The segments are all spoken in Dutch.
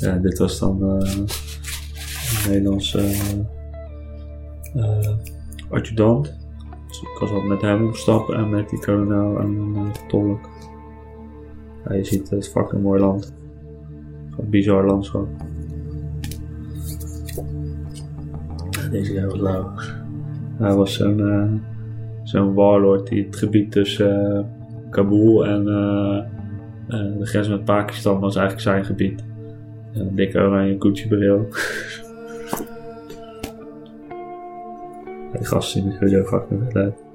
Ja, dit was dan uh, een Nederlandse uh, adjudant. Dus ik was al met hem opstappen en met die kolonel en een tolk. Ja, je ziet het is fucking mooi land. Een bizar landschap. Deze guy was lauw. Hij was zo'n uh, zo'n warlord die het gebied tussen uh, Kabul en uh, de grens met Pakistan was eigenlijk zijn gebied. Een dikke oranje Gucci bril. die gasten zien er sowieso fucking vet uit.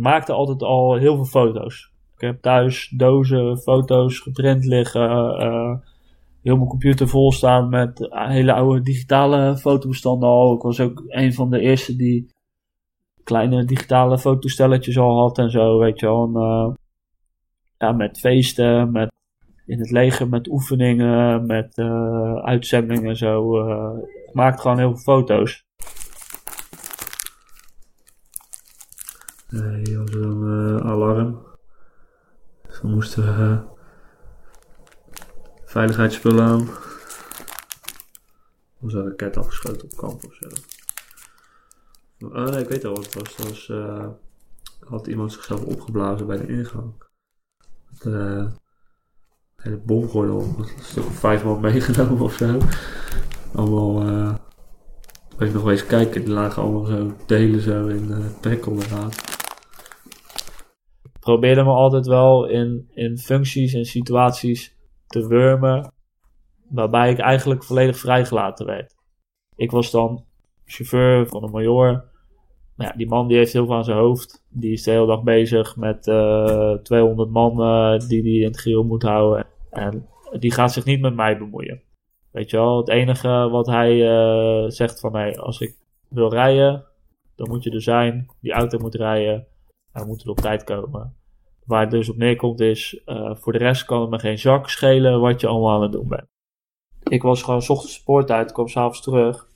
Maakte altijd al heel veel foto's. Ik heb thuis dozen foto's geprint liggen. Uh, heel mijn computer vol staan met hele oude digitale fotobestanden al. Ik was ook een van de eerste die kleine digitale fotostelletjes al had en zo, weet je wel. En, uh, ja, met feesten, met in het leger, met oefeningen, met uitzendingen en zo. ik maakte gewoon heel veel foto's. Hier was een uh, alarm. Dus we moesten uh, veiligheidsspullen aan. Er was een raket afgeschoten op kamp of zo. Oh nee, ik weet al wat het was. Dat was uh, had iemand zichzelf opgeblazen bij de ingang. Met uh, hele bomgordel. Een stuk of vijf man meegenomen of zo. Allemaal. Uh, ik nog eens kijken, die lagen allemaal zo delen zo in uh, prikkeldraad probeerde me altijd wel in, in functies en situaties te wurmen waarbij ik eigenlijk volledig vrijgelaten werd. Ik was dan chauffeur van een major. Nou ja, die man die heeft heel veel aan zijn hoofd. Die is de hele dag bezig met uh, eh, 200 man die hij in het grill moet houden. En die gaat zich niet met mij bemoeien. Weet je wel, het enige wat hij uh, zegt van mij, als ik wil rijden, dan moet je er zijn. Die auto moet rijden. En we moeten op tijd komen. Waar het dus op neerkomt is, uh, voor de rest kan het me geen zak schelen wat je allemaal aan het doen bent. Ik was gewoon s ochtends sport uit, kwam s'avonds terug.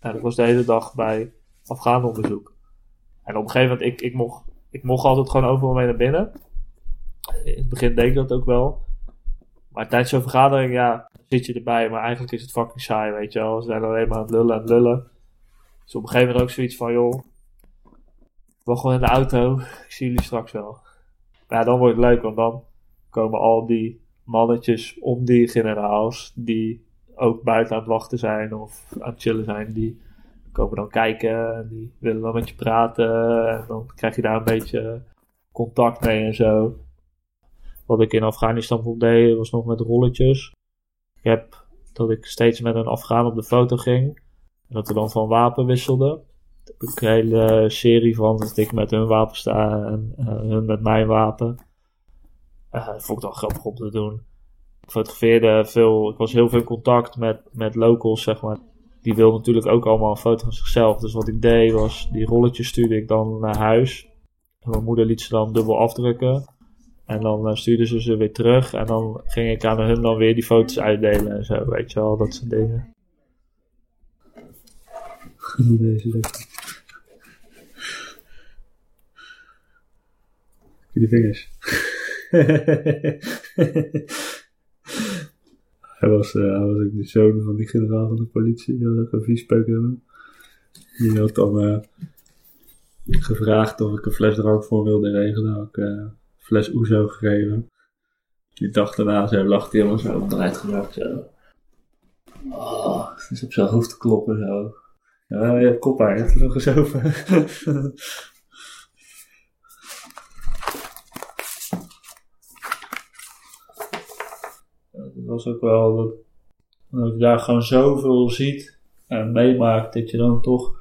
En ik was de hele dag bij onderzoek. En op een gegeven moment, ik, ik, mocht, ik mocht altijd gewoon overal mee naar binnen. In het begin deed ik dat ook wel. Maar tijdens zo'n vergadering, ja, zit je erbij. Maar eigenlijk is het fucking saai, weet je wel. Ze zijn alleen maar aan het lullen en lullen. Dus op een gegeven moment ook zoiets van, joh, wil gewoon in de auto. Ik zie jullie straks wel. Ja, dan wordt het leuk, want dan komen al die mannetjes om die generaals, die ook buiten aan het wachten zijn of aan het chillen zijn, die komen dan kijken en die willen dan met je praten en dan krijg je daar een beetje contact mee en zo. Wat ik in Afghanistan deed, was nog met rolletjes. Ik heb dat ik steeds met een Afghaan op de foto ging en dat we dan van wapen wisselden een hele serie van dat ik met hun wapen sta en uh, hun met mijn wapen. Uh, dat vond ik dan grappig om te doen. Ik fotografeerde veel, ik was heel veel in contact met, met locals, zeg maar. Die wilden natuurlijk ook allemaal een foto van zichzelf. Dus wat ik deed was, die rolletjes stuurde ik dan naar huis. En mijn moeder liet ze dan dubbel afdrukken. En dan uh, stuurden ze ze weer terug. En dan ging ik aan hun dan weer die foto's uitdelen en zo, weet je wel, dat soort dingen. Die vingers. hij, was, uh, hij was ook de zoon van die generaal van de politie, die had ook een viespeuk hebben. Die had dan uh, gevraagd of ik een fles drank voor wilde regelen. Had ik uh, een fles Oezo gegeven. Die dag daarna zo lacht hij helemaal zo op eruit gemaakt. Zo. Oh, het is op zijn hoofd te kloppen zo. Ja, je hebt kop aan, je hebt nog eens over. Het was ook wel dat, je daar gewoon zoveel ziet en meemaakt dat je dan toch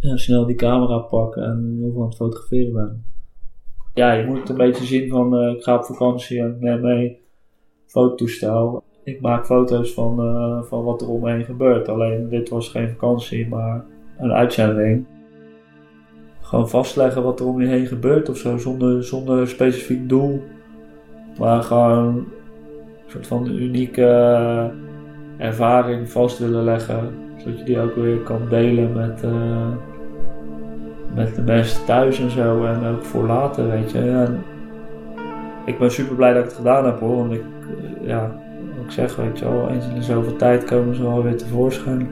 snel die camera pakken en heel veel aan het fotograferen bent. Ja, je moet een beetje zien van uh, ik ga op vakantie en neem mee fototoestel. ik maak foto's van, eh, van wat er heen gebeurt. Alleen dit was geen vakantie, maar een uitzending. Gewoon vastleggen wat er om je heen gebeurt of zo, zonder, zonder specifiek doel. Maar gewoon soort van unieke ervaring vast willen leggen. Zodat je die ook weer kan delen met, eh, met de mensen thuis en zo. En ook voor later, weet je. Ik ben super blij dat ik het gedaan heb hoor. Want ik, eh, ja, ik zeg, weet je wel, eens in de zoveel tijd komen ze wel weer tevoorschijn.